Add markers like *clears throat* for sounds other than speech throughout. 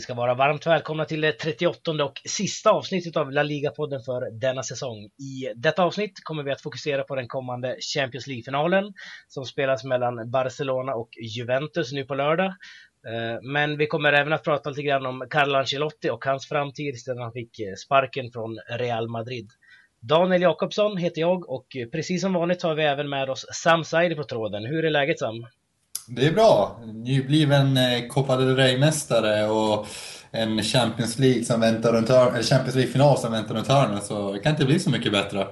Ni ska vara varmt välkomna till det 38 och sista avsnittet av La Liga-podden för denna säsong. I detta avsnitt kommer vi att fokusera på den kommande Champions League-finalen som spelas mellan Barcelona och Juventus nu på lördag. Eh, men vi kommer även att prata lite grann om Carlo Ancelotti och hans framtid sedan han fick eh, sparken från Real Madrid. Daniel Jakobsson heter jag och eh, precis som vanligt har vi även med oss Sam Saidi på tråden. Hur är läget Sam? Det är bra. Nybliven eh, Copa del Rey-mästare och en Champions League som väntar runt eller Champions League-final som väntar runt hörnet, så det kan inte bli så mycket bättre.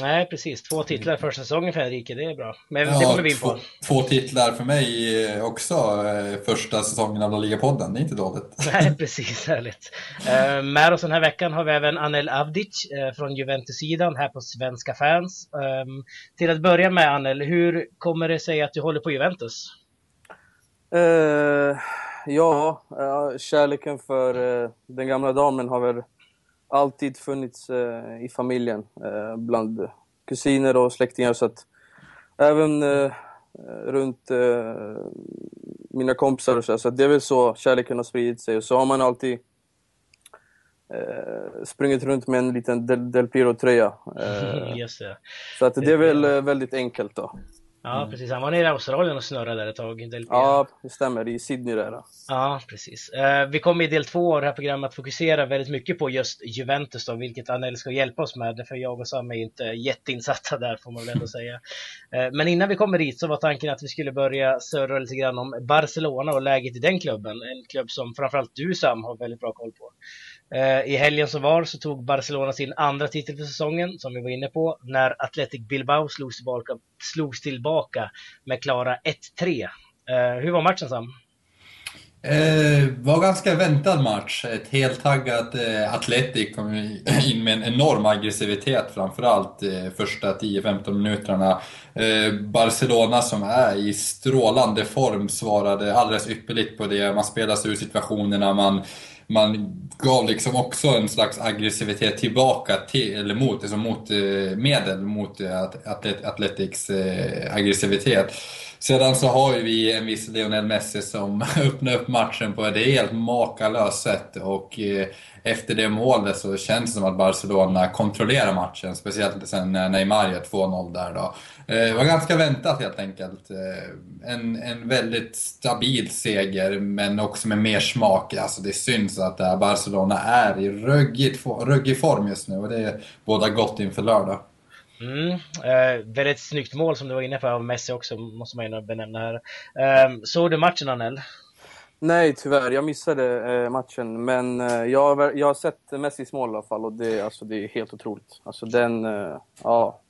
Nej, precis. Två titlar första säsongen för Enrique, det är bra. Men ja, det kommer vi in på. Två, två, titlar för mig eh, också, eh, första säsongen av La Liga-podden. Det är inte dåligt. *laughs* Nej, precis. Härligt. Uh, med oss den här veckan har vi även Anel Avdic från Juventus-sidan här på Svenska fans. Um, till att börja med, Anel, hur kommer det sig att du håller på Juventus? Uh, ja, uh, kärleken för uh, den gamla damen har väl alltid funnits i familjen bland kusiner och släktingar. Så att även runt mina kompisar och så. Så det är väl så kärleken har spridit sig. Och så har man alltid sprungit runt med en liten Del, Del Piro-tröja. *laughs* Så att det är väl väldigt enkelt då. Ja, mm. precis. Han var nere i Australien och snurrade där ett tag. Del ja, det stämmer. I Sydney där. Ja, precis. Eh, vi kommer i del två av det här programmet att fokusera väldigt mycket på just Juventus då, vilket Anel ska hjälpa oss med. För jag och Sam är inte jätteinsatta där får man väl ändå säga. Eh, men innan vi kommer dit så var tanken att vi skulle börja surra lite grann om Barcelona och läget i den klubben. En klubb som framförallt du Sam har väldigt bra koll på. Eh, I helgen som var så tog Barcelona sin andra titel för säsongen, som vi var inne på, när Athletic Bilbao slogs tillbaka, slogs tillbaka med klara 1-3. Eh, hur var matchen Sam? Eh, var ganska väntad match. Ett heltaggat eh, Atletic kom in med en enorm aggressivitet framförallt eh, första 10-15 minuterna. Eh, Barcelona som är i strålande form svarade alldeles ypperligt på det. Man spelade sig ur situationerna, man man gav liksom också en slags aggressivitet tillbaka till, eller mot, alltså mot eh, medel, mot eh, Athletics eh, aggressivitet. Sedan så har ju vi en viss Lionel Messi som *laughs* öppnar upp matchen på ett helt makalöst sätt och efter det målet så känns det som att Barcelona kontrollerar matchen, speciellt sen när Neymar gör 2-0 där då. Eh, det var ganska väntat helt enkelt. Eh, en, en väldigt stabil seger, men också med mer smak. Alltså det syns att Barcelona är i ruggig, ruggig form just nu och det är båda gott inför lördag. Mm, eh, väldigt snyggt mål som du var inne på av Messi också, måste man ju benämna här. Eh, såg du matchen Anel? Nej, tyvärr. Jag missade eh, matchen. Men eh, jag, har, jag har sett Messis mål i alla fall och det, alltså, det är helt otroligt. Alltså den, eh, ja.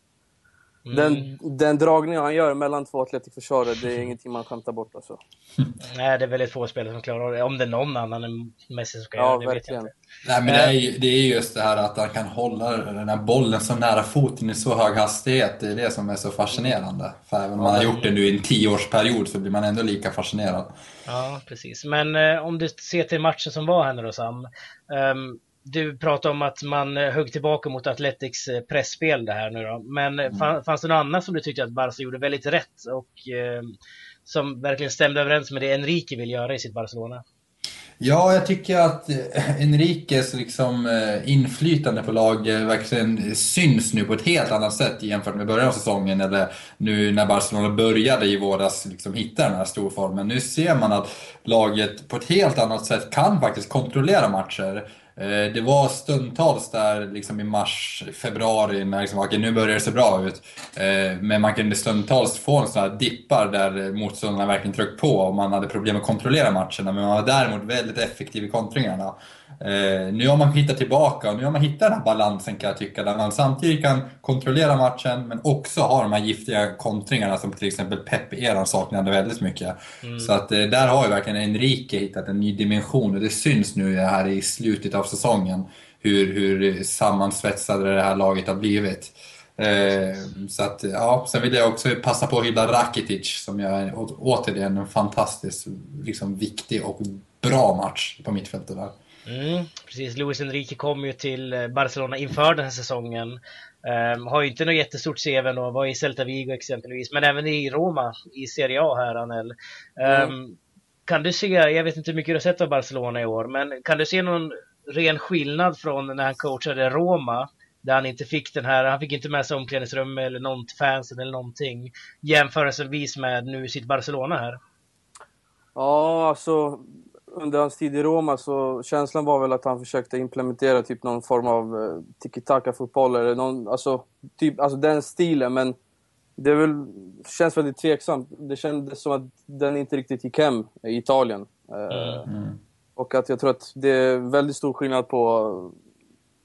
Mm. Den, den dragningen han gör mellan två atletikförsvarare, det är ingenting man kan ta bort alltså. *laughs* Nej, det är väldigt få spelare som klarar det. Om det är någon annan än Messi som ska ja, göra det, verkligen. vet jag inte. Nej, men det är, ju, det är just det här att han kan hålla den här bollen så nära foten i så hög hastighet. Det är det som är så fascinerande. För även om man har gjort det nu i en tioårsperiod så blir man ändå lika fascinerad. Ja, precis. Men eh, om du ser till matchen som var här nu då Sam. Um, du pratade om att man eh, högg tillbaka mot Athletics eh, pressspel det här nu då. Men eh, mm. fanns det något annat som du tyckte att Barca gjorde väldigt rätt och eh, som verkligen stämde överens med det Enrique vill göra i sitt Barcelona? Ja, jag tycker att Enriques liksom inflytande på lag verkligen syns nu på ett helt annat sätt jämfört med början av säsongen eller nu när Barcelona började i våras liksom hitta den här storformen. Nu ser man att laget på ett helt annat sätt kan faktiskt kontrollera matcher. Eh, det var stundtals där liksom i mars, februari, när liksom, okay, nu börjar det se bra ut. Eh, men man kunde stundtals få en sån här dippar där motståndarna verkligen tryckte på och man hade problem att kontrollera matcherna. Men man var däremot väldigt effektiv i kontringarna. Eh, nu har man hittat tillbaka och nu har man hittat den här balansen kan jag tycka, där man samtidigt kan kontrollera matchen men också ha de här giftiga kontringarna som till exempel Pep-eran saknade väldigt mycket. Mm. Så att eh, där har ju verkligen Enrique hittat en ny dimension och det syns nu här i slutet av säsongen hur, hur sammansvetsade det här laget har blivit. Eh, så att, ja, sen vill jag också passa på att hylla Rakitic som gör återigen en fantastiskt liksom, viktig och bra match på mittfältet där. Mm, precis, Luis Enrique kom ju till eh, Barcelona inför den här säsongen. Um, har ju inte något jättestort CV och var i Celta Vigo exempelvis, men även i Roma i Serie A här, Anel. Um, mm. kan du se, jag vet inte hur mycket du har sett av Barcelona i år, men kan du se någon ren skillnad från när han coachade Roma där han inte fick den här, han fick inte med sig omklädningsrum eller någon fansen eller någonting jämförelsevis med nu sitt Barcelona här. Ja, alltså under hans tid i Roma så känslan var väl att han försökte implementera typ någon form av eh, tiki-taka-fotboll eller någon, alltså, typ, alltså den stilen. Men det är väl, känns väldigt tveksamt. Det kändes som att den inte riktigt gick hem i Italien. Eh, Mm. Och att jag tror att det är väldigt stor skillnad på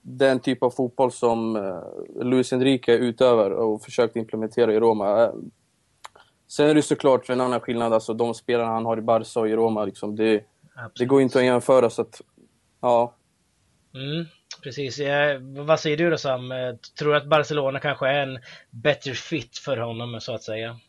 den typ av fotboll som eh, Luis Enrique utövar och försökte implementera i Roma. Sen är det såklart en annan skillnad, alltså de spelarna han har i Barca och i Roma, liksom, det, det går inte att jämföra. Så att, ja. Mm, precis. Eh, vad säger du då Sam? Eh, Tror du att Barcelona kanske är en better fit för honom så att säga?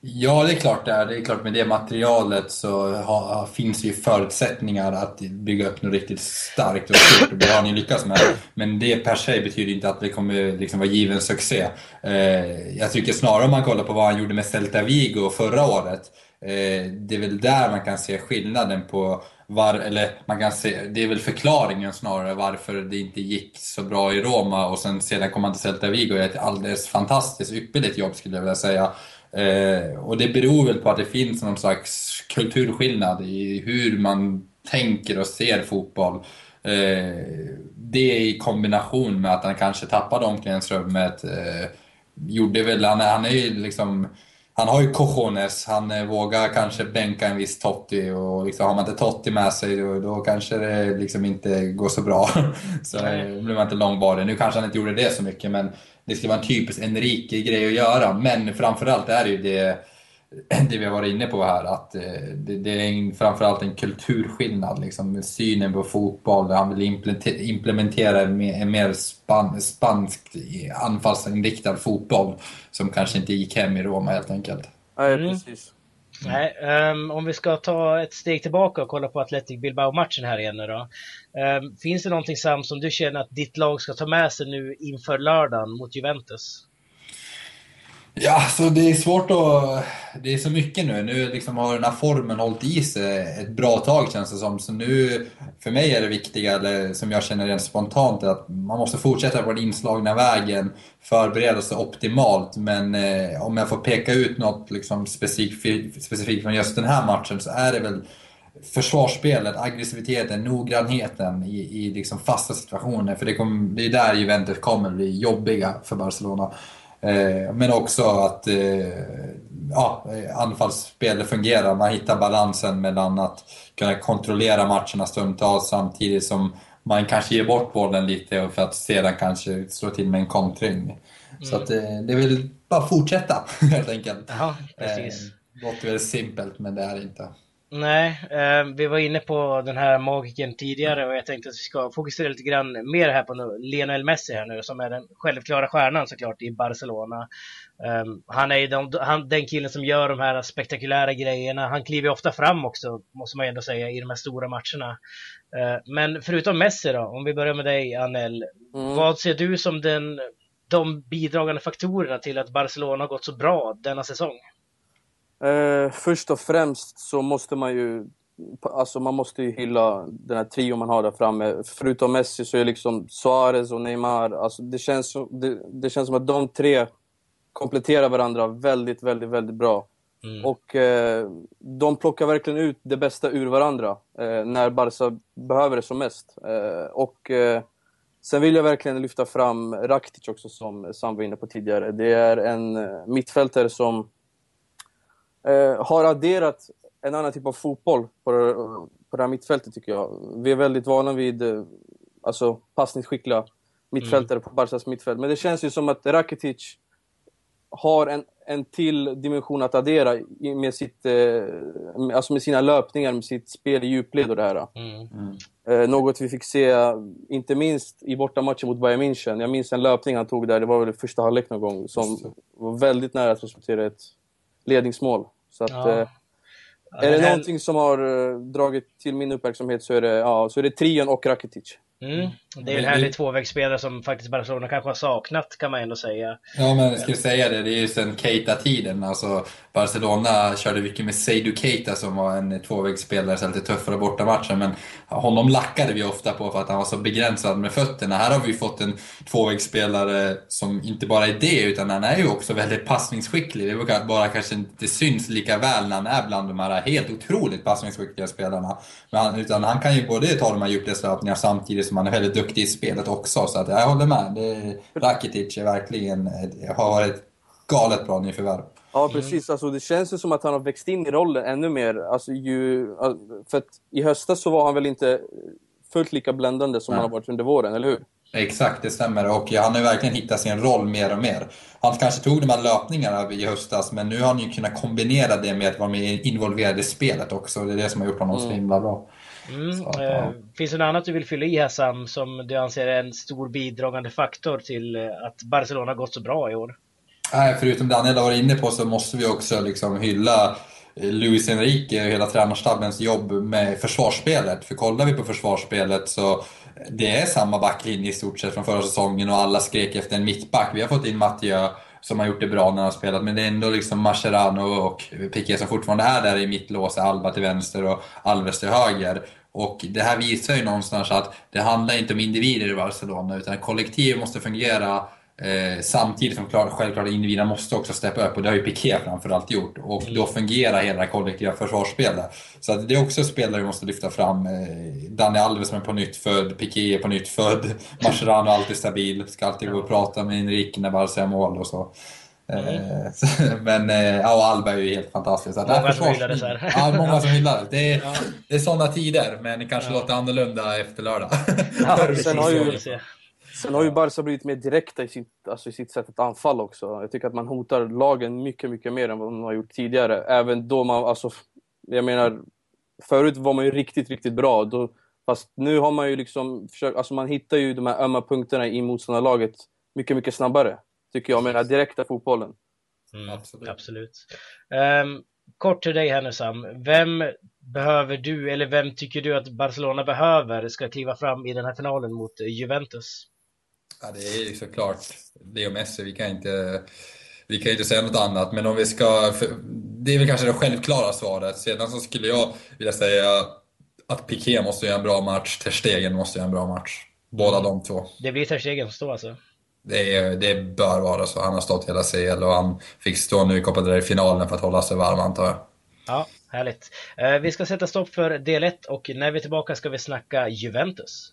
Ja, det är klart det är. Det är klart med det materialet så ha, finns det ju förutsättningar att bygga upp något riktigt starkt och stort. Det har ni lyckats med. Men det per se betyder inte att det kommer liksom vara given succé. Eh, jag tycker snarare om man kollar på vad han gjorde med Celta Vigo förra året. Eh, det är väl där man kan se skillnaden på var, eller man kan se, det är väl förklaringen snarare varför det inte gick så bra i Roma och sen sedan kom han till Celta Vigo och gör ett alldeles fantastiskt ypperligt jobb skulle jag vilja säga. Eh, och det beror väl på att det finns någon slags kulturskillnad i hur man tänker och ser fotboll. Eh, det i kombination med att han kanske tappade omklädningsrummet eh, gjorde väl, han, han är ju liksom han har ju cojones, han eh, vågar kanske bänka en viss Totti och liksom, har man inte Totti med sig då, då kanske det liksom inte går så bra. *laughs* så eh, blir man inte långvarig. Nu kanske han inte gjorde det så mycket men det skulle vara en typisk Enrique-grej att göra. Men framförallt är det ju det, *clears throat* det vi har varit inne på här, att eh, det, det är en, framförallt en kulturskillnad. Liksom, med synen på fotboll. Han vill implementer- implementera en mer, en mer span, spansk anfallsinriktad fotboll som kanske inte gick hem i Roma helt enkelt. Nej, Mm. precis. Nej, ehm, om vi ska ta ett steg tillbaka och kolla på Athletic Bilbao-matchen här igen då. Ehm, finns det någonting Sam som du känner att ditt lag ska ta med sig nu inför lördagen mot Juventus? Ja, så det är svårt att... Det är så mycket nu. Nu liksom har den här formen hållit i sig ett bra tag känns det som. Så nu, för mig är det viktiga, eller som jag känner rent spontant, är att man måste fortsätta på den inslagna vägen, förbereda sig optimalt. Men eh, om jag får peka ut något liksom specifikt, specifikt från just den här matchen så är det väl försvarsspelet, aggressiviteten, noggrannheten i, i liksom fasta situationer. För det, kom, det är där Juventus kommer bli jobbiga för Barcelona. Eh, men också att eh, ja, anfallsspelet fungerar. Man hittar balansen mellan att kunna kontrollera matcherna stundtals samtidigt som man kanske ger bort bollen lite för att sedan kanske slå till med en kontring. Så att, eh, det vill bara fortsätta *laughs* helt enkelt. Ja, precis. Eh, låter väl simpelt men det är det inte. Nej, eh, vi var inne på den här magiken tidigare och jag tänkte att vi ska fokusera lite grann mer här på nu. Lionel Messi här nu som är den självklara stjärnan såklart i Barcelona. Eh, han är ju den, han, den killen som gör de här spektakulära grejerna. Han kliver ofta fram också, måste man ändå säga, i de här stora matcherna. Eh, men förutom Messi då, om vi börjar med dig Anel. Mm. Vad ser du som den, de bidragande faktorerna till att Barcelona har gått så bra denna säsong? Eh, först och främst så måste man ju Alltså man måste ju hylla den här trion man har där framme. Förutom Messi så är liksom Suarez och Neymar. Alltså det, känns, som- det, det känns som att de tre kompletterar varandra väldigt, väldigt, väldigt bra. Mm. Och eh, de plockar verkligen ut det bästa ur varandra eh, när Barca behöver det som mest. Eh, och eh, sen vill jag verkligen lyfta fram Rakitic också som Sam var inne på tidigare. Det är en eh, mittfältare som eh, har adderat en annan typ av fotboll på det, på det här mittfältet tycker jag. Vi är väldigt vana vid eh, alltså, passningsskickliga mittfältare på Barcas mittfält. Men det känns ju som att Rakitic har en, en till dimension att addera i- med, sitt, eh, alltså med sina löpningar, med sitt spel i djupled och det här. Mm. Eh, något vi fick se, inte minst i bortamatchen mot Bayern München. Jag minns en löpning han tog där, det var väl första halvlek någon gång, som var väldigt nära att resultera i ett ledningsmål. Så att, Ja. eh, är det någonting som har eh, dragit till min uppmärksamhet så är det, ja, så är det trion och Rakitic. Mm. Det är en härlig tvåvägsspelare som faktiskt Barcelona kanske har saknat kan man ändå säga. Ja, men jag skulle säga det. Det är ju sen Keita-tiden. Alltså, Barcelona körde mycket med Seydou Keita som var en tvåvägsspelare, så lite tuffare bortamatcher. Men honom lackade vi ofta på för att han var så begränsad med fötterna. Här har vi fått en tvåvägsspelare som inte bara är det, utan han är ju också väldigt passningsskicklig. Det är bara kanske inte syns lika väl när han är bland de här helt otroligt passningsskickliga spelarna. Men han, utan han kan ju både ta de här djupledslöpningarna samtidigt som han är väldigt duktig i spelet också. Så att jag håller med. Det, Rakitic är verkligen, har varit galet bra nyförvärv. Ja, precis. Alltså, det känns ju som att han har växt in i rollen ännu mer. Alltså, ju, för I höstas så var han väl inte fullt lika bländande som Nej. han har varit under våren, eller hur? Exakt, det stämmer. Och han har ju verkligen hittat sin roll mer och mer. Han kanske tog de här löpningarna i höstas, men nu har han ju kunnat kombinera det med att vara mer involverad i spelet också. Det är det som har gjort honom mm. så himla bra. Mm. Så, ja. Eh, finns det något annat du vill fylla i här Sam, som du anser är en stor bidragande faktor till eh, att Barcelona gått så bra i år? Nej, förutom Daniel har varit inne på så måste vi också liksom hylla eh, Luis Enrique och hela tränarstabens jobb med försvarsspelet. För kollar vi på försvarsspelet så det är samma backlinje i stort sett från förra säsongen och alla skrek efter en mittback. Vi har fått in Mattia som har gjort det bra när han har spelat, men det är ändå liksom Mascherano och Piqué som fortfarande är där i mittlåset, Alba till vänster och Alves till höger. Och det här visar ju någonstans att det handlar inte om individer i Barcelona, utan kollektiv måste fungera Eh, samtidigt som klart, självklart individerna måste också steppa upp och det har ju Piqué framförallt gjort. Och mm. då fungerar hela det kollektiva försvarsspelet. Så det är också spelare vi måste lyfta fram. Eh, Dani Alves som är på nytt född, Piqué är på nytt född, *laughs* Mascherano alltid stabil, ska alltid gå och prata med Enrique när Barca gör mål och så. Mm. Eh, *laughs* men eh, ja, och Alba är ju helt fantastisk. Många som hyllar det så här. Ja, många som hyllar det. Det är, ja. det är sådana tider, men det kanske ja. låter annorlunda efter lördag. Ja, *laughs* sen har ju, Sen har ju Barca blivit mer direkta i sitt, alltså i sitt sätt att anfalla också. Jag tycker att man hotar lagen mycket, mycket mer än vad man har gjort tidigare. Även då man, alltså, jag menar, förut var man ju riktigt, riktigt bra. Då, fast nu har man ju liksom försökt, alltså man hittar ju de här ömma punkterna i motståndarlaget mycket, mycket snabbare. Tycker jag, med den direkta fotbollen. Mm, absolut. absolut. Um, kort till dig här nu Sam. Vem behöver du, eller vem tycker du att Barcelona behöver ska kliva fram i den här finalen mot Juventus? Ja, det är ju såklart Leo Messi. Vi kan inte, vi kan inte säga något annat. Men om vi ska... Det är väl kanske det självklara svaret. Sedan så skulle jag vilja säga att Piqué måste göra en bra match. Ter Stegen måste göra en bra match. Båda de två. Det blir Ter Stegen som står alltså? Det, är, det bör vara så. Han har stått hela CL och han fick stå nu i Copa del Rey-finalen för att hålla sig varm antar jag. Ja, härligt. Eh, vi ska sätta stopp för del 1 och när vi är tillbaka ska vi snacka Juventus.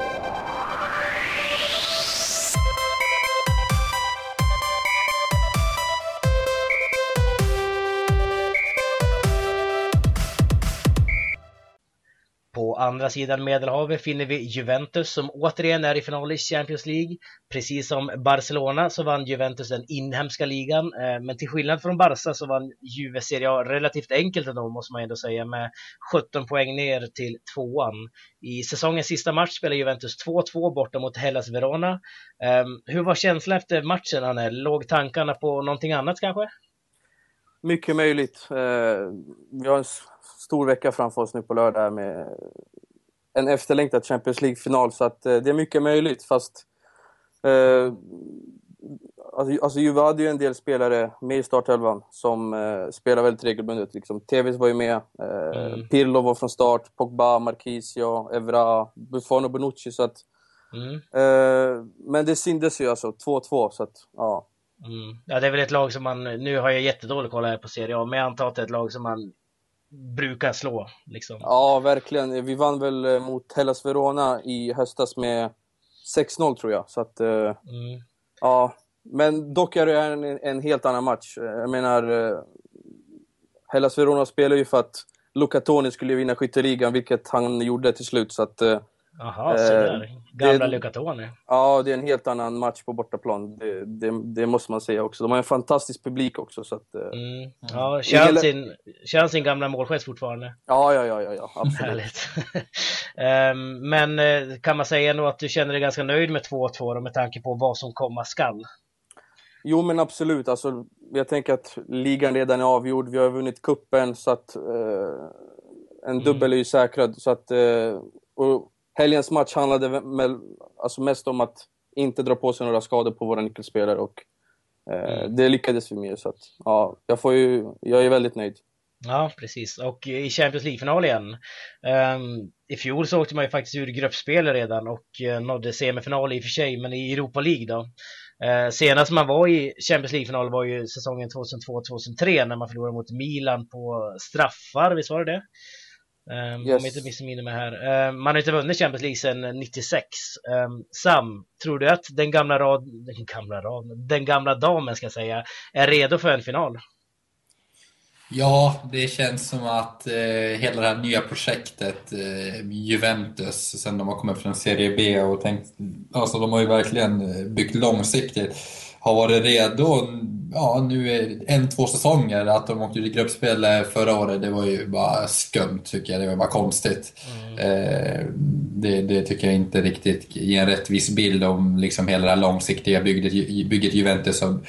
På andra sidan Medelhavet finner vi Juventus som återigen är i final i Champions League. Precis som Barcelona så vann Juventus den inhemska ligan, eh, men till skillnad från Barca så vann Juve Serie A relativt enkelt ändå måste man ändå säga med 17 poäng ner till tvåan. I säsongens sista match spelade Juventus 2-2 borta mot Hellas Verona. Ehm, hur var känslan efter matchen, Anne? Låg tankarna på någonting annat kanske? Mycket möjligt. Eh, vi har stor vecka framför oss nu på lördag med en efterlängtad Champions League-final. Så att, eh, det är mycket möjligt. Fast eh, alltså, alltså Juve hade ju en del spelare med i startelvan som eh, spelar väldigt regelbundet. Liksom. Tevez var ju med, eh, mm. Pirlo var från start, Pogba, Marquisio, Evra, Buffon och Bonucci. Så att, mm. eh, men det syndes ju alltså, 2-2. Så att, ja. Mm. Ja, det är väl ett lag som man, nu har jag jättedålig koll här på Serie A, men jag antar att det är ett lag som man brukar slå. Liksom. Ja, verkligen. Vi vann väl eh, mot Hellas Verona i höstas med 6-0 tror jag. Så att, eh, mm. ja. Men dock är det en, en helt annan match. Jag menar, eh, Hellas Verona spelar ju för att Luca Toni skulle vinna skytteligan, vilket han gjorde till slut. Så att, Jaha, där. Gamla Lucatoni. Ja, det är en helt annan match på bortaplan. Det, det, det, måste man säga också. De har en fantastisk publik också. Så att, eh, mm. Ja, känns, sin, känns sin gamla målgest fortfarande? Ja, ja, ja, ja, ja absolut. Um, *laughs* men eh, kan man säga nog att du känner dig ganska nöjd med 2-2 med tanke på vad som komma skall? Jo, men absolut. Alltså, jag tänker att ligan redan är avgjord. Vi har vunnit kuppen så att eh, en mm. dubbel är ju säkrad. Så att, eh, och helgens match handlade med, alltså mest om att inte dra på sig några skador på våra nyckelspelare och eh, mm. det lyckades vi med. Så att, ja, jag, får ju, jag är väldigt nöjd. Ja, precis. Och i Champions League-final igen. Um, I fjol så åkte man ju faktiskt ur gruppspel redan och uh, nådde semifinal i och för sig, men i Europa League då. Uh, senast man var i Champions League-final var ju säsongen 2002-2003 när man förlorade mot Milan på straffar, visst var det det? Um, yes. Om jag inte missminner mig här. Uh, man har inte vunnit Champions League sedan 96. Um, Sam, tror du att den gamla rad, den gamla rad, den gamla damen ska jag säga, är redo för en final? Ja, det känns som att eh, hela det här nya projektet, eh, Juventus, sen de har kommit från Serie B och tänkt, alltså de har ju verkligen eh, byggt långsiktigt, har varit redo, ja nu är en, två säsonger, att de åkte ut i gruppspel förra året, det var ju bara skumt tycker jag, det var bara konstigt. Mm. Eh, det, det, tycker jag inte riktigt ger en rättvis bild om liksom hela det här långsiktiga bygget, bygget Juventus har,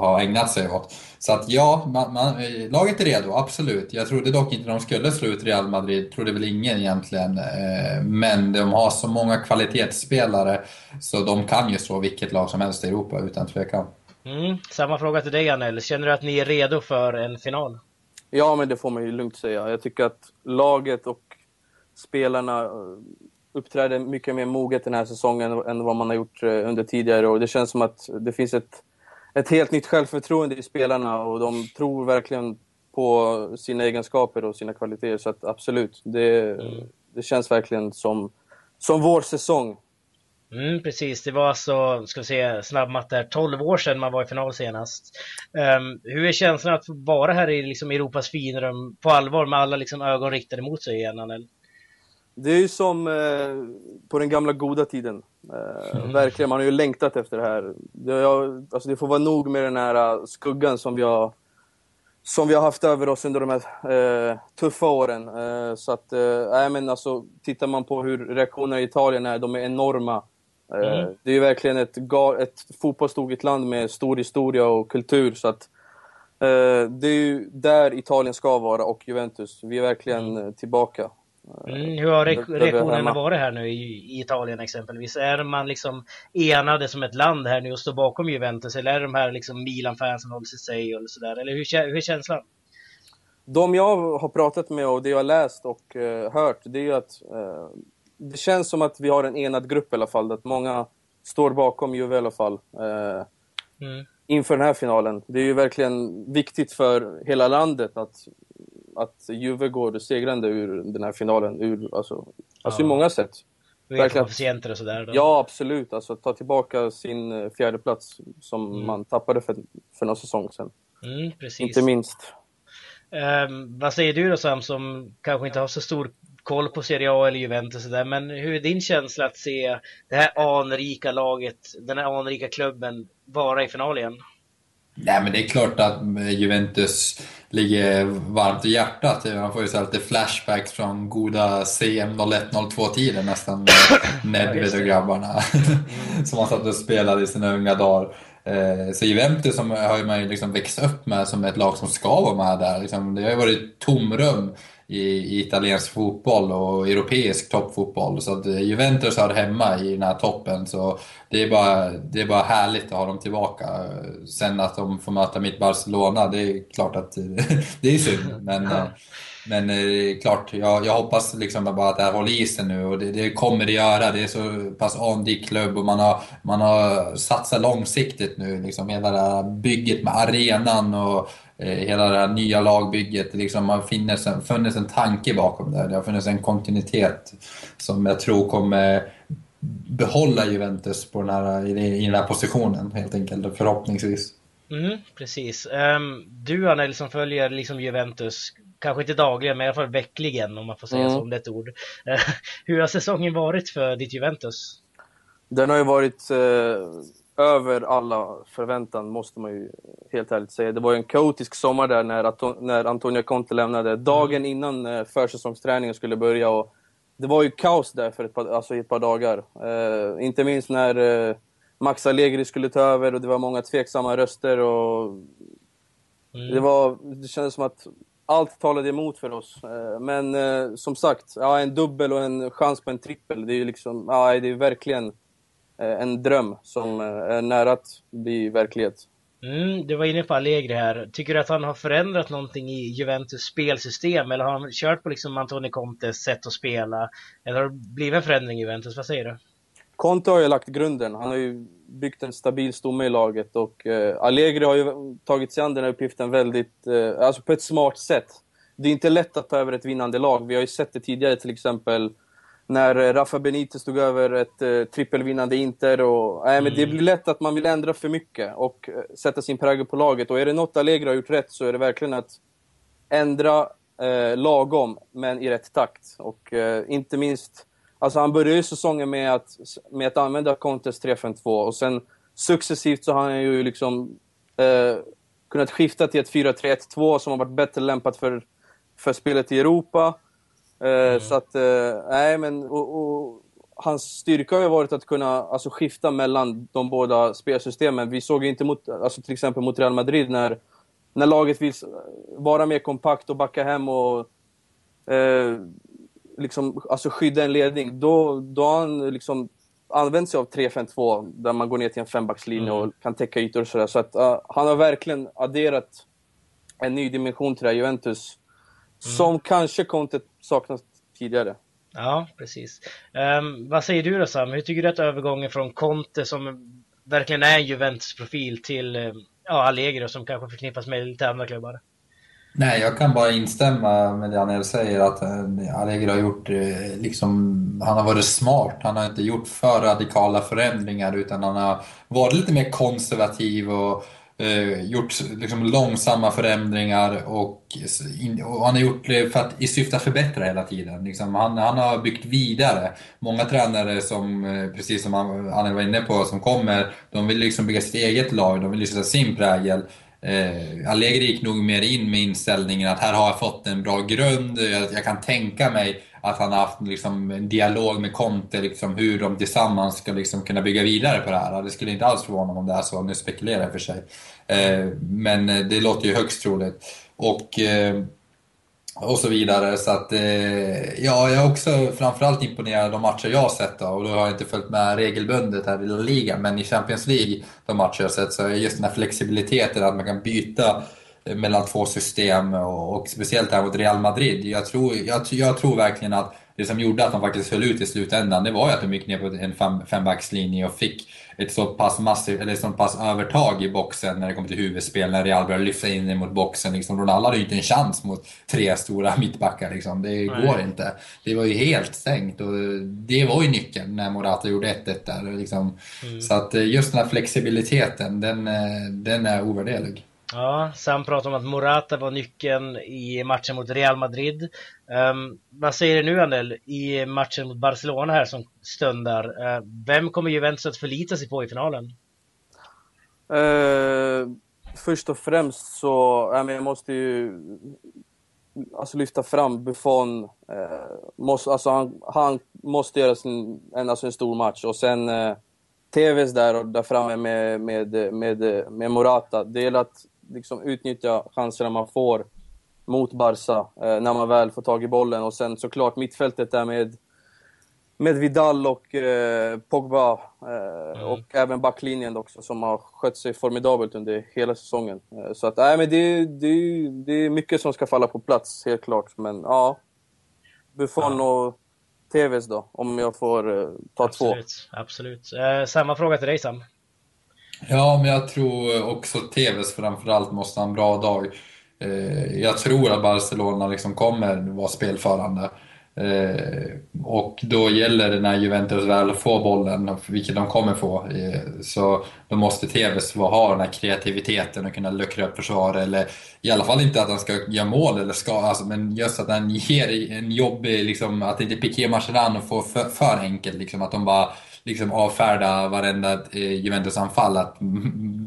har ägnat sig åt. Så att ja, man, man, laget är redo, absolut. Jag trodde dock inte de skulle slå ut Real Madrid, trodde väl ingen egentligen. Eh, men de har så många kvalitetsspelare så de kan ju slå vilket lag som helst i Europa utan tvekan. Mm, samma fråga till dig Anel, känner du att ni är redo för en final? Ja, men det får man ju lugnt säga. Jag tycker att laget och spelarna eh, uppträder mycket mer moget den här säsongen än vad man har gjort eh, under tidigare år. Det känns som att det finns ett ett helt nytt självförtroende i spelarna och de tror verkligen på sina egenskaper och sina kvaliteter. Så att absolut, det, mm. det känns verkligen som, som vår säsong. Mm, precis, det var alltså, ska vi se, snabbmatte 12 år sedan man var i final senast. Um, hur är känslan att vara här i liksom Europas finrum på allvar med alla liksom ögon riktade mot sig igen, Anel? Det är ju som eh, på den gamla goda tiden. Eh, mm. Verkligen, man har ju längtat efter det här. Det, jag, alltså det får vara nog med den här eh, skuggan som vi har, som vi har haft över oss under de här eh, tuffa åren. Eh, så att, eh, men alltså, tittar man på hur reaktionerna i Italien är, de är enorma. Eh, mm. Det är ju verkligen ett, ett fotbollstokigt land med stor historia och kultur. Så att, eh, det är ju där Italien ska vara och Juventus. Vi är verkligen mm. tillbaka. Mm, hur har reaktionerna varit här nu i, Italien exempelvis? Är man liksom enade som ett land här nu och står bakom Juventus eller är de här liksom Milan-fansen håller sig sig eller sådär? Eller hur, hur är känslan? De jag har pratat med och det jag har läst och uh, hört, det är ju att uh, det känns som att vi har en enad grupp i alla fall. Att många står bakom Juve i alla fall. Uh, mm. Inför den här finalen. Det är ju verkligen viktigt för hela landet att att Juve går segrande ur den här finalen. Ur, alltså, alltså ja. i många sätt. Koefficienter och sådär? Ja, absolut. Alltså ta tillbaka sin eh, fjärde plats som mm. man tappade för, för några säsong sedan. Mm. Inte minst. Um, vad säger du då Sam, som kanske inte har så stor koll på Serie A eller Juventus och där, men hur är din känsla att se det här anrika laget, den här anrika klubben vara i final igen? Nej, men det är klart att Juventus ligger varmt i hjärtat. Man får ju så lite flashbacks från goda CM 01-02-tiden nästan. Med *coughs* Nedved och grabbarna. *laughs* som man satt och spelade i sina unga dagar. Eh, så Juventus som har man ju liksom växt upp med som ett lag som ska vara med där. Liksom, det har ju varit tomrum i, i italiensk fotboll och europeisk toppfotboll. Så att Juventus har hemma i den här toppen. Så det är, bara, det är bara härligt att ha dem tillbaka. Sen att de får möta mitt Barcelona, det är klart att *laughs* det är synd. Men, ja. men eh, klart, jag, jag hoppas liksom bara att det här håller i sig nu och det, det kommer det göra. Det är så pass anrik klubb och man har, man har satsat långsiktigt nu. Liksom hela det här bygget med arenan och Eh, hela det här nya lagbygget. Liksom har funnits en, funnits en tanke bakom det. Det har funnits en kontinuitet som jag tror kommer behålla Juventus på den här, i, den här positionen helt enkelt, förhoppningsvis. Mm, precis. Um, du Anel som följer liksom Juventus, kanske inte dagligen men i alla fall veckligen om man får säga mm. så om det är ett ord. Uh, *laughs* hur har säsongen varit för ditt Juventus? Den har ju varit uh över alla förväntan, måste man ju helt ärligt säga. Det var ju en kaotisk sommar där när, när Antonio Conte lämnade. Dagen mm. innan eh, försäsongsträningen skulle börja. Och det var ju kaos där för ett par, alltså ett par dagar. Eh, inte minst när eh, Max Allegri skulle ta över och det var många tveksamma röster. Och mm. det, var, det kändes som att allt talade emot för oss. Eh, men eh, som sagt, ja, en dubbel och en chans på en trippel, det är ju liksom, ja, det är verkligen en dröm som är nära att bli verklighet. Mm, du var inne på Allegri här. Tycker du att han har förändrat någonting i Juventus spelsystem eller har han kört på liksom Antoni Contes sätt att spela? Eller har det blivit en förändring i Juventus? Vad säger du? Conte har ju lagt grunden. Han har ju byggt en stabil stomme i laget och eh, Allegri har ju tagit sig an den här uppgiften väldigt, eh, alltså på ett smart sätt. Det är inte lätt att ta över ett vinnande lag. Vi har ju sett det tidigare till exempel när eh, Rafa Benitez tog över ett eh, trippelvinnande Inter. Och, äh, men Det mm. blir lätt att man vill ändra för mycket och eh, sätta sin prägel på laget. Och är det något Allegri har gjort rätt så är det verkligen att ändra eh, lagom, men i rätt takt. Och eh, inte minst Alltså han började ju säsongen med att, med att använda Contes 3-5-2 och sen successivt så har han ju liksom eh, kunnat skifta till ett 4-3-1-2 som har varit bättre lämpat för, för spelet i Europa. Eh, mm. Så att, eh, nej men, och, och, hans styrka har ju varit att kunna alltså, skifta mellan de båda spelsystemen. Vi såg ju inte mot, alltså, till exempel mot Real Madrid när, när laget vill vara mer kompakt och backa hem och eh, liksom, alltså skydda en ledning, då, då har han liksom använt sig av 3-5-2 där man går ner till en fembackslinje mm. och kan täcka ytor och sådär. Så att uh, han har verkligen adderat en ny dimension till det här Juventus. Som kanske Conte saknat tidigare. Ja, precis. Um, vad säger du då Sam? Hur tycker du att övergången från Conte som verkligen är Juventus-profil till uh, ja, Allegri som kanske förknippas med lite andra klubbar? Nej, jag kan bara instämma med det Anel säger att eh, Allegri har gjort, eh, liksom, han har varit smart. Han har inte gjort för radikala förändringar utan han har varit lite mer konservativ och eh, gjort liksom, långsamma förändringar och, och, han har gjort det för att, i syfte att förbättra hela tiden. Liksom, han, han har byggt vidare. Många tränare som, eh, precis som Anel var inne på, som kommer, de vill liksom bygga sitt eget lag, de vill liksom sätta sin prägel. Eh, Allegri gick nog mer in med inställningen att här har jag fått en bra grund. Jag, jag kan tänka mig att han har haft liksom, en dialog med Conte, liksom, hur de tillsammans ska liksom, kunna bygga vidare på det här. Det skulle inte alls förvåna mig om det är så, nu spekulerar jag för sig. Eh, men eh, det låter ju högst troligt. Och eh, och så vidare. Så att, eh, ja, jag är också framförallt imponerad av de matcher jag har sett. Då, och då har jag inte följt med regelbundet här i La Liga, men i Champions League, de matcher jag har sett, så är just den här flexibiliteten att man kan byta mellan två system och, och speciellt här mot Real Madrid. Jag tror, jag, jag tror verkligen att det som gjorde att de faktiskt höll ut i slutändan, det var ju att de gick ner på en fem, fembackslinje och fick ett så pass massivt, eller så pass övertag i boxen när det kommer till huvudspel, när Real började lyfta in mot boxen. Liksom, Ronaldo hade ju inte en chans mot tre stora mittbackar. Liksom. Det Nej. går inte. Det var ju helt stängt och det var ju nyckeln när Morata gjorde 1-1 där. Liksom. Mm. Så att eh, just den här flexibiliteten, den, eh, den är ovärderlig. Ja, Sam pratar om att Morata var nyckeln i matchen mot Real Madrid. Um, vad säger du nu Anel, i matchen mot Barcelona här som stundar? Uh, vem kommer Juventus att förlita sig på i finalen? Uh, först och främst så, ja, jag måste ju alltså lyfta fram Buffon. Eh, uh, måste, alltså han, han måste göra sin, en, alltså en stor match och sen uh, TVs där och där framme med, med, med, med Morata. Det gäller att liksom utnyttja chanserna man får mot Barca eh, när man väl får tag i bollen. Och sen såklart mittfältet där med, med Vidal och eh, Pogba. Eh, mm. Och även backlinjen också som har skött sig formidabelt under hela säsongen. Eh, så att, nej men det, det, det är mycket som ska falla på plats, helt klart. Men ja, Buffon och TVs då, om jag får eh, ta absolut, två. Absolut. Eh, samma fråga till dig Sam. Ja, men jag tror också TVs framförallt måste ha en bra dag. Eh, jag tror att Barcelona liksom kommer vara spelförande. Eh, och då gäller det när Juventus väl får bollen, vilket de kommer få, eh, så då måste TVs ha den här kreativiteten och kunna luckra upp försvar. Eller i alla fall inte att han ska göra mål, eller ska, alltså, men just att han ger en jobbig, liksom, att inte Piqué Marcheran får för, för enkelt. Liksom, att de bara liksom avfärda varenda eh, Juventus-anfall. Att *laughs*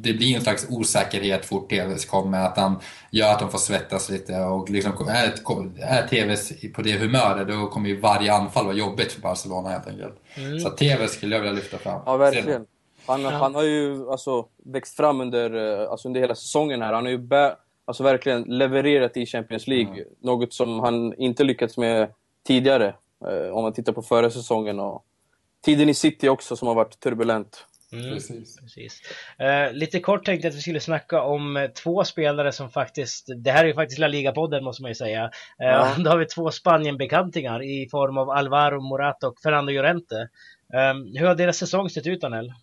det blir en slags osäkerhet fort TVs kommer, att han gör att de får svettas lite. Och liksom, är, är TVs på det humöret, då kommer ju varje anfall vara jobbigt för Barcelona helt enkelt. Mm. Så TV skulle jag vilja lyfta fram. Ja, verkligen. Han, han har ju alltså, växt fram under, eh, alltså, under hela säsongen här. Han har ju bä, alltså verkligen levererat i Champions League. Mm. Något som han inte lyckats med tidigare, eh, om man tittar på förra säsongen. Och tiden i City också som har varit turbulent. Mm, precis. precis. Uh, lite kort tänkte jag att vi skulle snacka om uh, två spelare som faktiskt, det här är ju faktiskt La Liga-podden måste man ju säga. Uh, ja. *laughs* Då har vi två Spanien-bekantingar i form av Alvaro Morata och Fernando Llorente. Um, hur har deras säsong sett ut, Anel?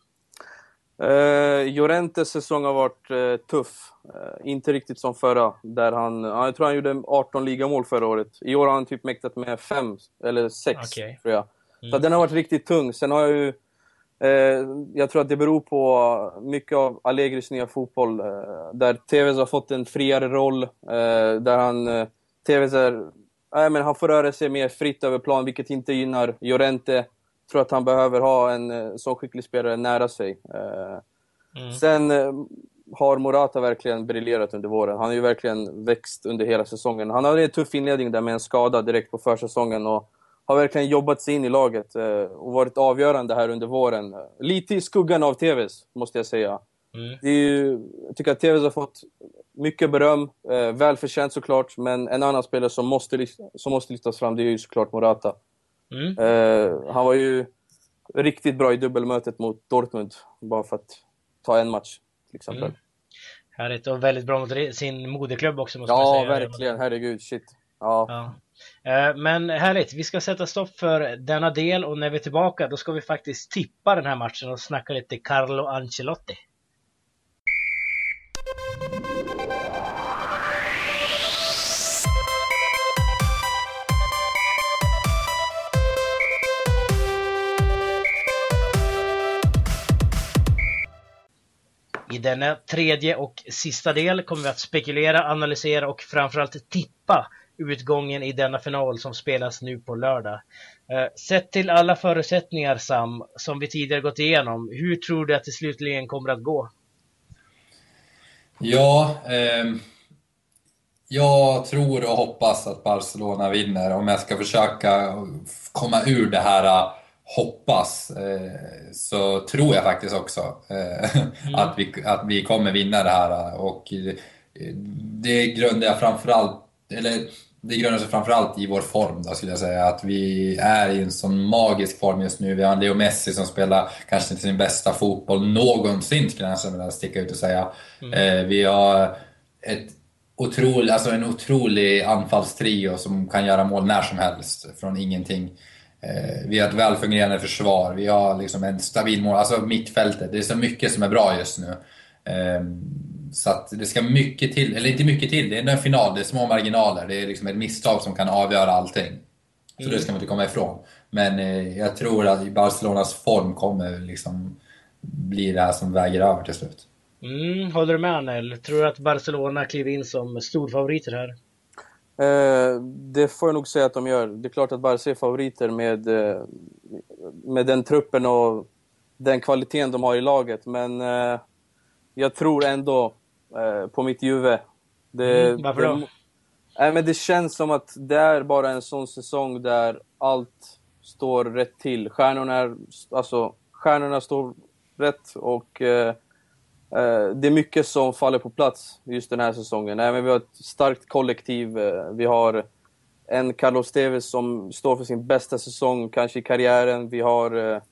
Uh, Llorentes säsong har varit uh, tuff. Uh, inte riktigt som förra. Där han, jag tror han gjorde 18 ligamål förra året. I år har han typ mäktat med 5 eller 6, okay. tror jag. Mm. Så den har varit riktigt tung. Sen har jag ju... jag tror att det beror på mycket av Allegris nya fotboll. där Tevez har fått en friare roll. där han... Tevez är... men han får röra sig mer fritt över plan, vilket inte gynnar Llorente tror att han behöver ha en eh, så skicklig spelare nära sig. Eh, mm. Sen eh, har Morata verkligen briljerat under våren. Han har ju verkligen växt under hela säsongen. Han hade en tuff inledning där med en skada direkt på försäsongen och har verkligen jobbat sig in i laget och varit avgörande här under våren. Lite i skuggan av Tevez, måste jag säga. Mm. Det är ju, jag tycker att Tevez har fått mycket beröm, välförtjänt såklart, men en annan spelare som måste, som måste lyftas fram det är ju såklart Morata. Mm. Uh, han var ju riktigt bra i dubbelmötet mot Dortmund, bara för att ta en match till exempel. Mm. Härligt och väldigt bra mot sin moderklubb också måste ja, man säga. Ja, verkligen. Herregud, shit. Ja. ja. Eh, men härligt, vi ska sätta stopp för denna del och när vi är tillbaka då ska vi faktiskt tippa den här matchen och snacka lite Carlo Ancelotti. I denna tredje och sista del kommer vi att spekulera, analysera och framförallt tippa utgången i denna final som spelas nu på lördag. Eh, sett till alla förutsättningar Sam, som vi tidigare gått igenom, hur tror du att det slutligen kommer att gå? Ja, eh, jag tror och hoppas att Barcelona vinner om jag ska försöka komma ur det här hoppas eh, så tror jag faktiskt också eh, mm. att, vi, att vi kommer vinna det här. Och eh, det grundar jag framförallt, eller det grundar sig framförallt i vår form då, skulle jag säga. Att vi är i en sån magisk form just nu. Vi har Leo Messi som spelar kanske inte sin bästa fotboll någonsin, skulle jag vilja sticka ut och säga. Mm. Vi har ett otrolig, alltså en otrolig anfallstrio som kan göra mål när som helst, från ingenting. Eh, vi har ett välfungerande försvar, vi har liksom en stabil mål, alltså mittfältet. Det är så mycket som är bra just nu. Ehm, så att det ska mycket till, eller inte mycket till, det är en final, det är små marginaler. Det är liksom ett misstag som kan avgöra allting. Så mm. det ska man inte komma ifrån. Men eh, jag tror att Barcelonas form kommer liksom bli det här som väger över till slut. Mm, håller du med Anel? Tror du att Barcelona kliver in som storfavoriter här? Eh, det får jag nog säga att de gör. Det är klart att Barca är favoriter med, eh, med den truppen och den kvaliteten de har i laget. Men eh, jag tror ändå eh, på mitt Juve. Det, mm, varför då? Det, men det känns som att det är bara en sån säsong där allt står rätt till. Stjärnorna, är, alltså, stjärnorna står rätt och eh, Eh, det är mycket som faller på plats just den här säsongen. Även vi har ett starkt kollektiv. Eh, vi har en Carlos Tevez som står för sin bästa säsong kanske i karriären. Vi har eh,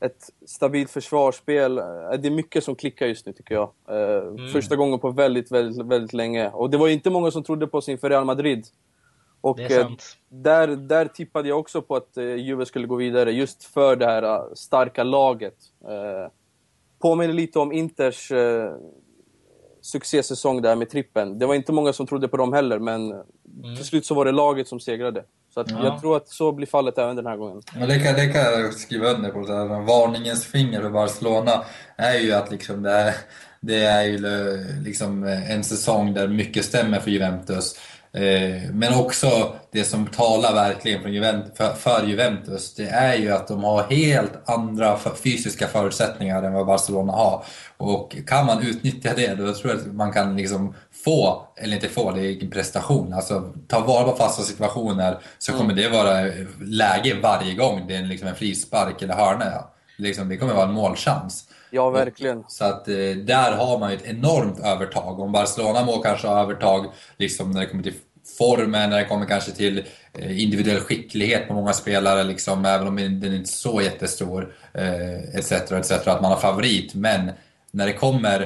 ett stabilt försvarsspel. Det är mycket som klickar just nu tycker jag. Mm. Första gången på väldigt, väldigt, väldigt länge. Och det var inte många som trodde på sin för Real Madrid. Och där, där tippade jag också på att Juve skulle gå vidare, just för det här starka laget påminner lite om Inters eh, succésäsong där med trippen. Det var inte många som trodde på dem heller, men mm. till slut så var det laget som segrade. Så att ja. jag tror att så blir fallet även den här gången. Ja, det, kan, det kan jag skriva under på. Så här, varningens finger för Barcelona är ju att liksom det, är, det är ju liksom en säsong där mycket stämmer för Juventus. Eh, men också det som talar verkligen för, Juventus, det är ju att de har helt andra fysiska förutsättningar än vad Barcelona har. Och kan man utnyttja det, då tror jag att man kan liksom få, eller inte få, det är en prestation. Alltså ta vara på fasta situationer så kommer mm. det vara läge varje gång det är liksom en frispark eller hörna. Liksom, det kommer vara en målchans. Ja, verkligen. Så att eh, där har man ju ett enormt övertag. Om Barcelona må kanske ha övertag liksom när det kommer till formen, när det kommer kanske till eh, individuell skicklighet på många spelare, liksom, även om den är inte är så jättestor, etc, etc, att man har favorit. Men när det kommer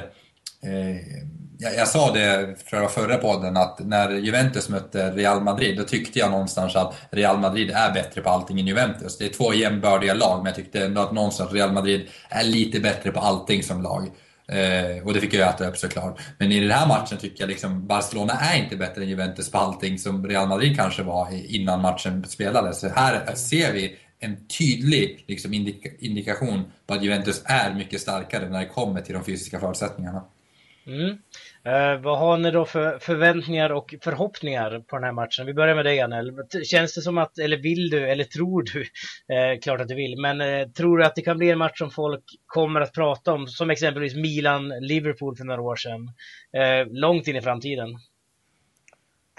eh, jag, jag, sa det för förra podden att när Juventus mötte Real Madrid då tyckte jag någonstans att Real Madrid är bättre på allting än Juventus. Det är två jämbördiga lag men jag tyckte ändå att någonstans Real Madrid är lite bättre på allting som lag. Eh, och det fick jag äta upp såklart. Men i den här matchen tycker jag liksom Barcelona är inte bättre än Juventus på allting som Real Madrid kanske var innan matchen spelades. Så här ser vi en tydlig liksom, indika indikation på att Juventus är mycket starkare när det kommer till de fysiska förutsättningarna. Mm. Eh, vad har ni då för förväntningar och förhoppningar på den här matchen? Vi börjar med dig Anel. Känns det som att, eller vill du, eller tror du, *laughs* eh, klart att du vill, men eh, tror du att det kan bli en match som folk kommer att prata om, som exempelvis Milan-Liverpool för några år sedan, eh, långt in i framtiden?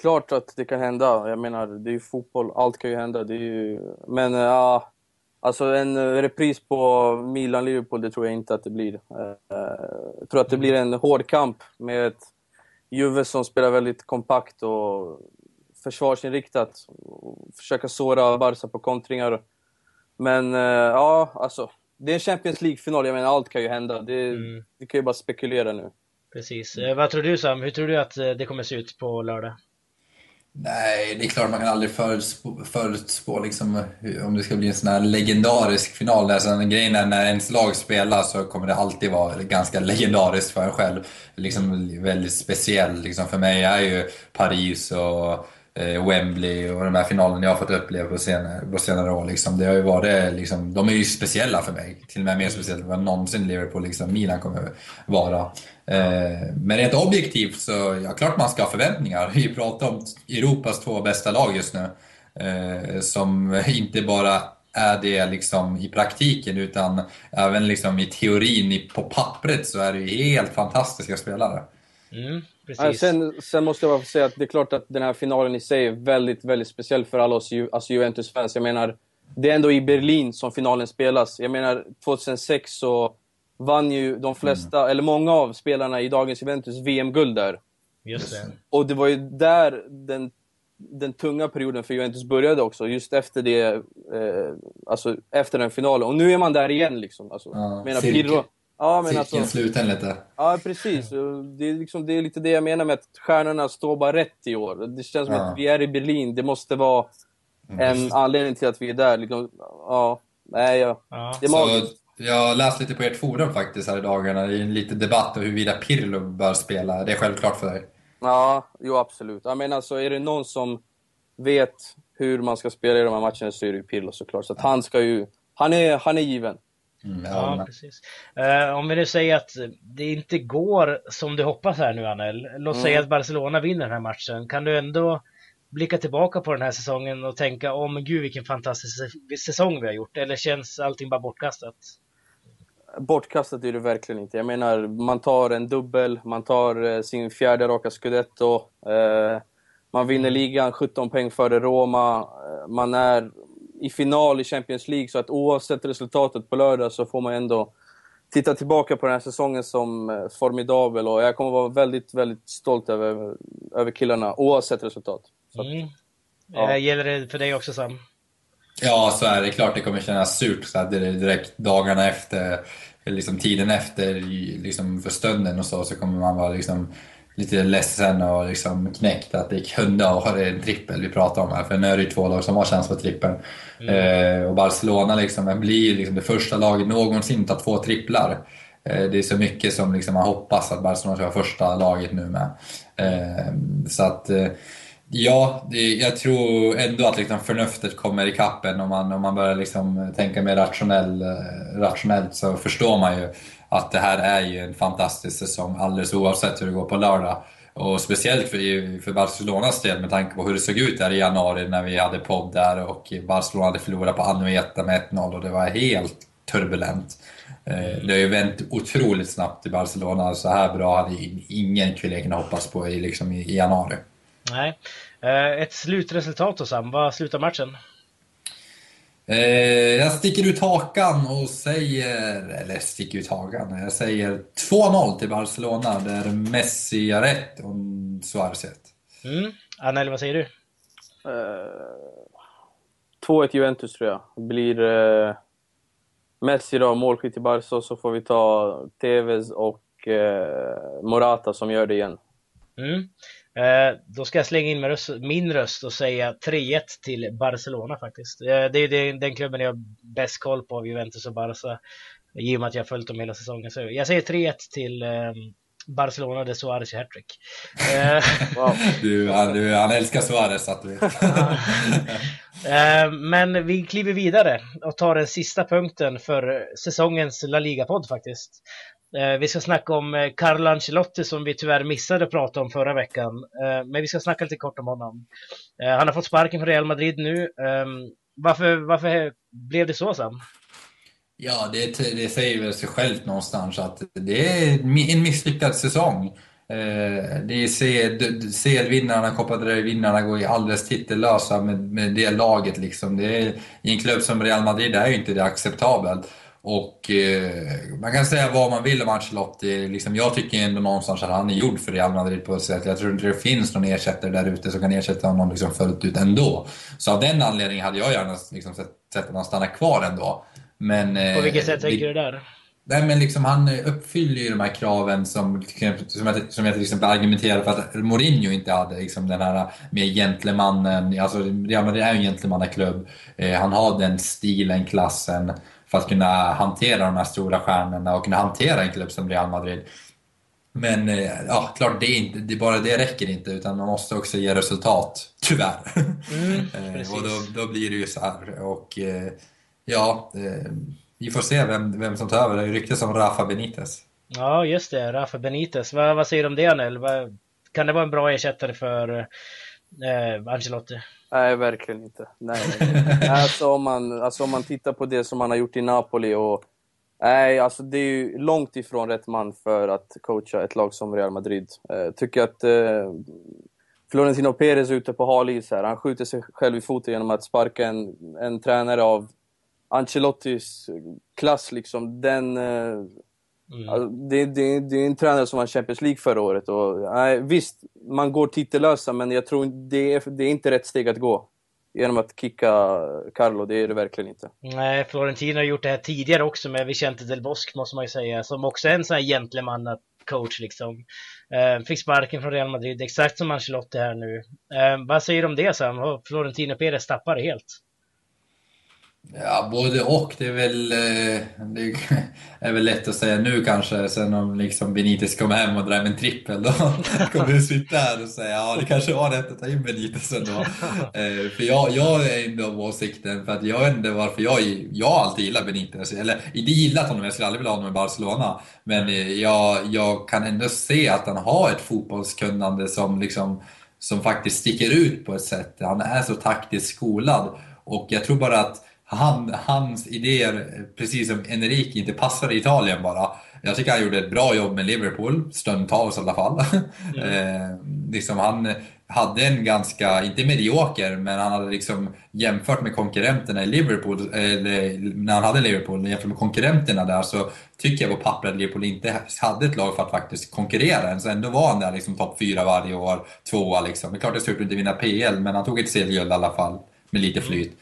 Klart att det kan hända. Jag menar, det är ju fotboll, allt kan ju hända. Det är ju... Men eh, ja, Alltså en eh, repris på Milan-Liverpool, det tror jag inte att det blir. Eh, jag tror att det blir en hård kamp med ett Juve som spelar väldigt kompakt och försvarsinriktat. Försöka såra Barca på kontringar. Men eh, ja, alltså. Det är en Champions League-final, jag menar allt kan ju hända. Det, mm. Vi kan ju bara spekulera nu. Precis. Vad tror du Sam? Hur tror du att det kommer se ut på lördag? Nej, det är klart man kan aldrig förutspå, förutspå liksom, om det ska bli en sån här legendarisk final. Alltså, Där. Sen grejen är när ens lag spelar så kommer det alltid vara ganska legendariskt för en själv. Liksom väldigt speciell. Liksom för mig är ju Paris och Eh, Wembley och de här finalerna jag har fått uppleva på senare, på senare år. Liksom, det har ju varit, eh, liksom, de är ju speciella för mig. Till och med mer speciella än vad någonsin Liverpool, liksom, Milan kommer vara. Eh, men rent objektivt så, ja klart man ska ha förväntningar. Vi pratar om Europas två bästa lag just nu. Eh, som inte bara är det liksom i praktiken utan även liksom i teorin, på pappret så är det helt fantastiska spelare. Mm. Precis. Sen, sen, måste jag bara få säga att det är klart att den här finalen i sig är väldigt, väldigt speciell för alla oss alltså Juventus-fans. Jag menar, det är ändå i Berlin som finalen spelas. Jag menar, 2006 så vann ju de flesta, mm. eller många av spelarna i dagens Juventus VM-guld där. Just det. Och det var ju där den, den tunga perioden för Juventus började också, just efter det, eh, alltså efter den finalen. Och nu är man där igen liksom. Alltså, ja, menar, Pirlo, Ja, men alltså, sluten lite. Ja, precis. Det är, liksom, det är lite det jag menar med att stjärnorna står bara rätt i år. Det känns som ja. att vi är i Berlin. Det måste vara mm. en anledning till att vi är där. Liksom, ja, nej, ja. ja. Det är magiskt. Jag har läst lite på ert forum faktiskt här i dagarna. Det är en liten debatt om huruvida Pirlo bör spela. Det är självklart för dig? Ja, jo absolut. Jag menar, alltså, är det någon som vet hur man ska spela i de här matcherna så är det ju Pirlo såklart. Så att han ska ju... Han är, han är given. Mm, ja, precis. Uh, om vi nu säger att det inte går som du hoppas här nu, Anel. Låt mm. säga att Barcelona vinner den här matchen. Kan du ändå blicka tillbaka på den här säsongen och tänka, åh oh, gud vilken fantastisk säsong vi har gjort. Eller känns allting bara bortkastat? Bortkastat är det verkligen inte. Jag menar, man tar en dubbel, man tar eh, sin fjärde raka scudetto. Uh, man vinner mm. ligan 17 poäng före Roma. Man är i final i Champions League. Så att oavsett resultatet på lördag så får man ändå titta tillbaka på den här säsongen som eh, formidabel. Och jag kommer vara väldigt, väldigt stolt över, över killarna oavsett resultat. Så att, mm. ja. Eh, gäller det för dig också Sam? Ja, så är det. Klart det kommer kännas surt så här, direkt dagarna efter, liksom tiden efter, liksom för stunden och så, så kommer man vara liksom lite ledsen och liksom knäckt att det kunde ha varit en trippel vi pratar om här. För nu är det ju två lag som har chans på trippeln. Mm. Eh, och Barcelona liksom blir liksom det första laget någonsin att två tripplar. Eh, det är så mycket som liksom man hoppas att Barcelona ska vara första laget nu med. Eh, så att eh, Ja, det, jag tror ändå att liksom förnuftet kommer i kappen om man, om man börjar liksom tänka mer rationell, eh, rationellt så förstår man ju att det här är ju en fantastisk säsong alldeles oavsett hur det går på lördag. Och speciellt för, för Barcelonas del med tanke på hur det såg ut där i januari när vi hade podd där och Barcelona hade förlorat på Anoeta med 1-0 och det var helt turbulent. Eh, det har ju vänt otroligt snabbt i Barcelona. Så här bra hade ingen kunnat hoppas på i, liksom i januari. Nej. Eh, ett slutresultat då Sam, vad slutar matchen? Eh, jag sticker ut hakan och säger, eller sticker ut hakan, jag säger 2-0 till Barcelona där Messi har rätt och Suarez rätt. Mm. Anel, vad säger du? Eh, 2-1 Juventus tror jag. Blir eh, Messi då, målskytt i Barca, så får vi ta Tevez och eh, Morata som gör det igen. Mm. Eh, då ska jag slänga in röst, min röst och säga 3-1 till Barcelona faktiskt. Eh, det är den, klubben jag har bäst koll på av Juventus och Barca. I och med att jag har följt dem hela säsongen. Så jag säger 3-1 till eh, Barcelona, det Suarez i hattrick. Eh, *laughs* wow. du, han, han älskar Suarez att du *laughs* men vi kliver vidare och tar den sista punkten för säsongens La Liga-podd faktiskt. Eh, vi ska snacka om eh, Carlo Ancelotti som vi tyvärr missade att prata om förra veckan. Eh, men vi ska snacka lite kort om honom. Han har fått sparken från Real Madrid nu. Ehm, varför, varför blev det så Sam? Ja, det, det säger väl sig självt någonstans att det är en misslyckad säsong. Det är CL-vinnarna, Copa vinnarna går ju alldeles titellösa med, med det laget. Liksom. Det är, I en klubb som Real Madrid är ju inte det acceptabelt. Och eh, man kan säga vad man vill om Ancelotti. Liksom, jag tycker ändå någonstans att han är gjord för Real Madrid på ett sätt. Jag tror inte det finns någon ersättare där ute som kan ersätta honom liksom fullt ut ändå. Så av den anledningen hade jag gärna liksom, sett, sett att han stannar kvar ändå. Men, eh, på vilket sätt tänker du där? Nej, men liksom, han uppfyller ju de här kraven som, som, jag, som jag till exempel argumenterar för att Mourinho inte hade. Liksom den här med gentlemannen. Alltså, Real Madrid är ju en gentlemannaklubb. Eh, han har den stilen, klassen för att kunna hantera de här stora stjärnorna och kunna hantera en klubb som Real Madrid. Men eh, ja, klart, det, är inte, det bara det räcker inte utan man måste också ge resultat, tyvärr. Mm, *laughs* eh, och då, då blir det ju så här. Och eh, ja, vi får se vem, vem som tar över. Det ryktas om Rafa Benitez. Ja, just det. Rafa Benitez. Vad, vad säger du om det, Anel? Kan det vara en bra ersättare för eh, Ancelotti? Nej, verkligen inte. Nej, *laughs* nej. alltså, om man, alltså om man tittar på det som han har gjort i Napoli och... Nej, alltså det är ju långt ifrån rätt man för att coacha ett lag som Real Madrid. Eh, tycker att eh, Florentino Perez är ute på halis här. Han skjuter sig själv i foten genom att sparka en, en tränare av Ancelottis klass. Liksom. Den, eh, Mm. Alltså, det, det, det, är en tränare som vann Champions League förra året. Och, nej, visst, man går titellösa, men jag tror det är, det är inte rätt steg att gå. Genom att kicka Carlo, det är det verkligen inte. Nej, Florentino har gjort det här tidigare också med Vicente Del Bosque, måste man ju säga, som också är en sån här gentlemanna-coach liksom. Eh, fick sparken från Real Madrid, exakt som Ancelotti här nu. Eh, vad säger du om det Sam? Florentino Perez tappar helt. Ja, både och. Det är väl, eh, det är väl lätt att säga nu kanske. Sen om liksom Benitez kommer hem och drar en trippel, då *laughs* kommer vi sitta här och säga ja, det kanske var rätt att ta in Benitez ändå. *laughs* Eh, för jag, jag är ändå av åsikten, för att jag vet inte varför jag, jag alltid gillat Benitez. Eller inte gillat honom, jag skulle aldrig vilja ha honom i Barcelona. Men eh, jag, jag kan ändå se att han har ett fotbollskunnande som liksom som faktiskt sticker ut på ett sätt. Han är så taktiskt skolad. Och jag tror bara att han, hans idéer, precis som Enrique, inte passade i Italien bara. Jag tycker han gjorde ett bra jobb med Liverpool, stundtals i alla fall. Mm. *laughs* eh, liksom han hade en ganska, inte medioker, men han hade liksom jämfört med konkurrenterna i Liverpool, eller när han hade Liverpool, jämfört med konkurrenterna där så tycker jag på pappret att Liverpool inte hade ett lag för att faktiskt konkurrera än. Så ändå var han där liksom topp fyra varje år, tvåa liksom. Det är klart att Super inte vinna PL, men han tog ett CL-guld i alla fall med lite flyt.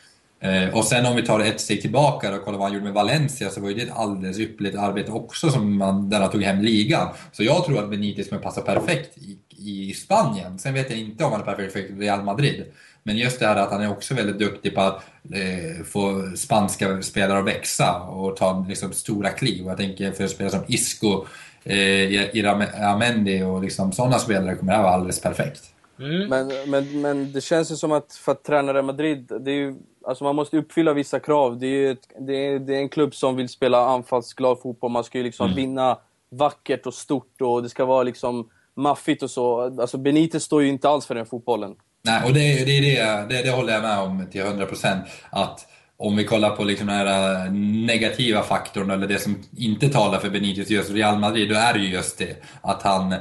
Eh, och sen om vi tar ett steg tillbaka och kollar vad han gjorde med Valencia så var ju det ett alldeles ypperligt arbete också som man, där han tog hem ligan. Så jag tror att Benitez kommer passa perfekt i, i Spanien. Sen vet jag inte om han är perfekt i Real Madrid. Men just det här att han är också väldigt duktig på att eh, få spanska spelare att växa och ta liksom, stora kliv. Jag tänker för spelare som Isco, eh, Iramendi och liksom, sådana spelare kommer det här vara alldeles perfekt. Mm. Men, men, men det känns ju som att för att träna Real Madrid, det är ju, alltså man måste uppfylla vissa krav. Det är, ett, det är, det är en klubb som vill spela anfallsglad fotboll. Man ska ju liksom mm. vinna vackert och stort och det ska vara liksom maffigt och så. Alltså Benitez står ju inte alls för den fotbollen. Nej, och det, det, det, det, det håller jag med om till 100%. Att om vi kollar på liksom den här negativa faktorn eller det som inte talar för Benitez just Real Madrid, då är det ju just det. Att han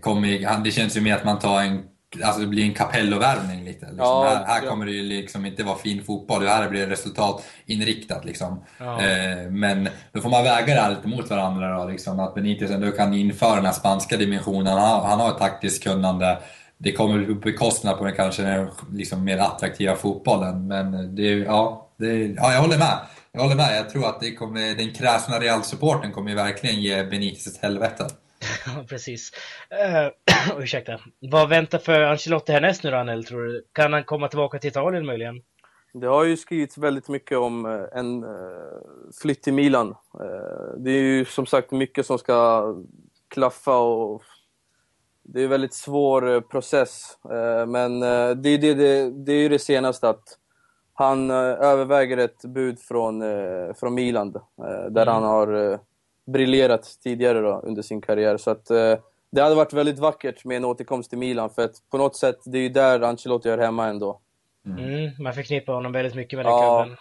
kommer, det känns ju mer att man tar en alltså det blir en kapellovärvning lite. Liksom. Ja, här, här ja. kommer det ju liksom inte vara fin fotboll, det här blir resultatinriktat liksom. Ja. Eh, men då får man väga det här lite mot varandra då, liksom. Att Benitez ändå kan införa den här spanska dimensionen, han har, han har ett taktiskt kunnande. Det kommer på bekostnad på den kanske liksom mer attraktiva fotbollen, men det, ja, det, ja, jag håller med. Jag håller med, jag tror att det kommer, den kräsna Real-supporten kommer verkligen ge Benitez ett helvete. *laughs* Ja, precis. Uh, *clears throat* ursäkta. Vad väntar för Ancelotti härnäst nu då, Anel, tror du? Kan han komma tillbaka till Italien möjligen? Det har ju skrivits väldigt mycket om eh, en eh, flytt till Milan. Det är ju som sagt mycket som ska klaffa och det är en väldigt svår process. Men det är det, det, det, är ju det senaste att han överväger ett bud från, från Milan där Mm. han har briljerat tidigare då, under sin karriär. Så att, eh, det hade varit väldigt vackert med en återkomst till Milan för att på något sätt, det är ju där Ancelotti hör hemma ändå. Mm, man förknippar honom väldigt mycket med den Ja. klubben.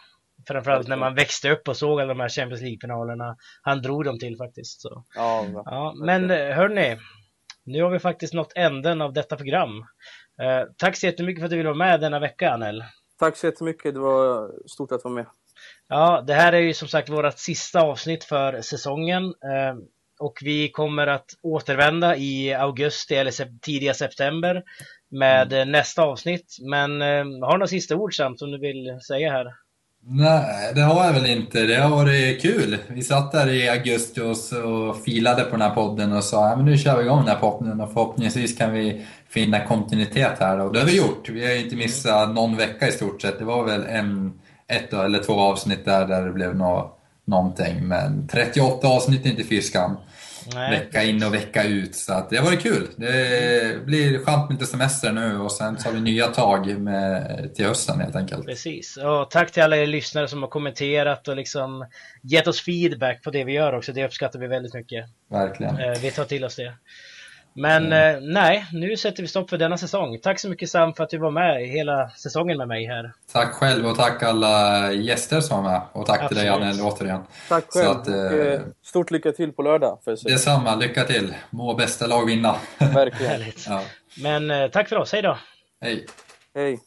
Framförallt när man växte upp och såg alla de här Champions League-finalerna han drog dem till faktiskt. Så. Ja, Ja, men eh, hörni, nu har vi faktiskt nått änden av detta program. Eh, tack så jättemycket för att du ville vara med denna vecka, Anel. Tack så jättemycket, det var stort att vara med. Ja, det här är ju som sagt vårt sista avsnitt för säsongen. Eh, och vi kommer att återvända i augusti eller tidiga september med eh, nästa avsnitt. Men eh, har du några sista ord Sam som du vill säga här? Nej, det har jag väl inte. Det har varit kul. Vi satt där i augusti och, och filade på den här podden och sa men nu kör vi igång den här podden och förhoppningsvis kan vi finna kontinuitet här. Och det har vi gjort. Vi har inte missat någon vecka i stort sett. Det var väl en, ett eller två avsnitt där, där det blev nå, någonting. Men 38 avsnitt är inte fy. Nej. Vecka in och vecka ut. Så att det har varit kul. Det blir skönt med lite semester nu och sen har vi nya tag med, till hösten helt enkelt. Precis. Och tack till alla er lyssnare som har kommenterat och liksom gett oss feedback på det vi gör också. Det uppskattar vi väldigt mycket. Verkligen. Eh, vi tar till oss det. Men eh, nej, nu sätter vi stopp för denna säsong. Tack så mycket Sam för att du var med hela säsongen med mig här. Tack själv och tack alla gäster som var med. Och tack till dig Absolut. Anel återigen. Tack Så själv. att, eh, eh, stort lycka till på lördag. För. Detsamma, lycka till. Må bästa lag vinna. *laughs* Verkligen. Ja. Men eh, tack för oss, hej då! Hej. Hej.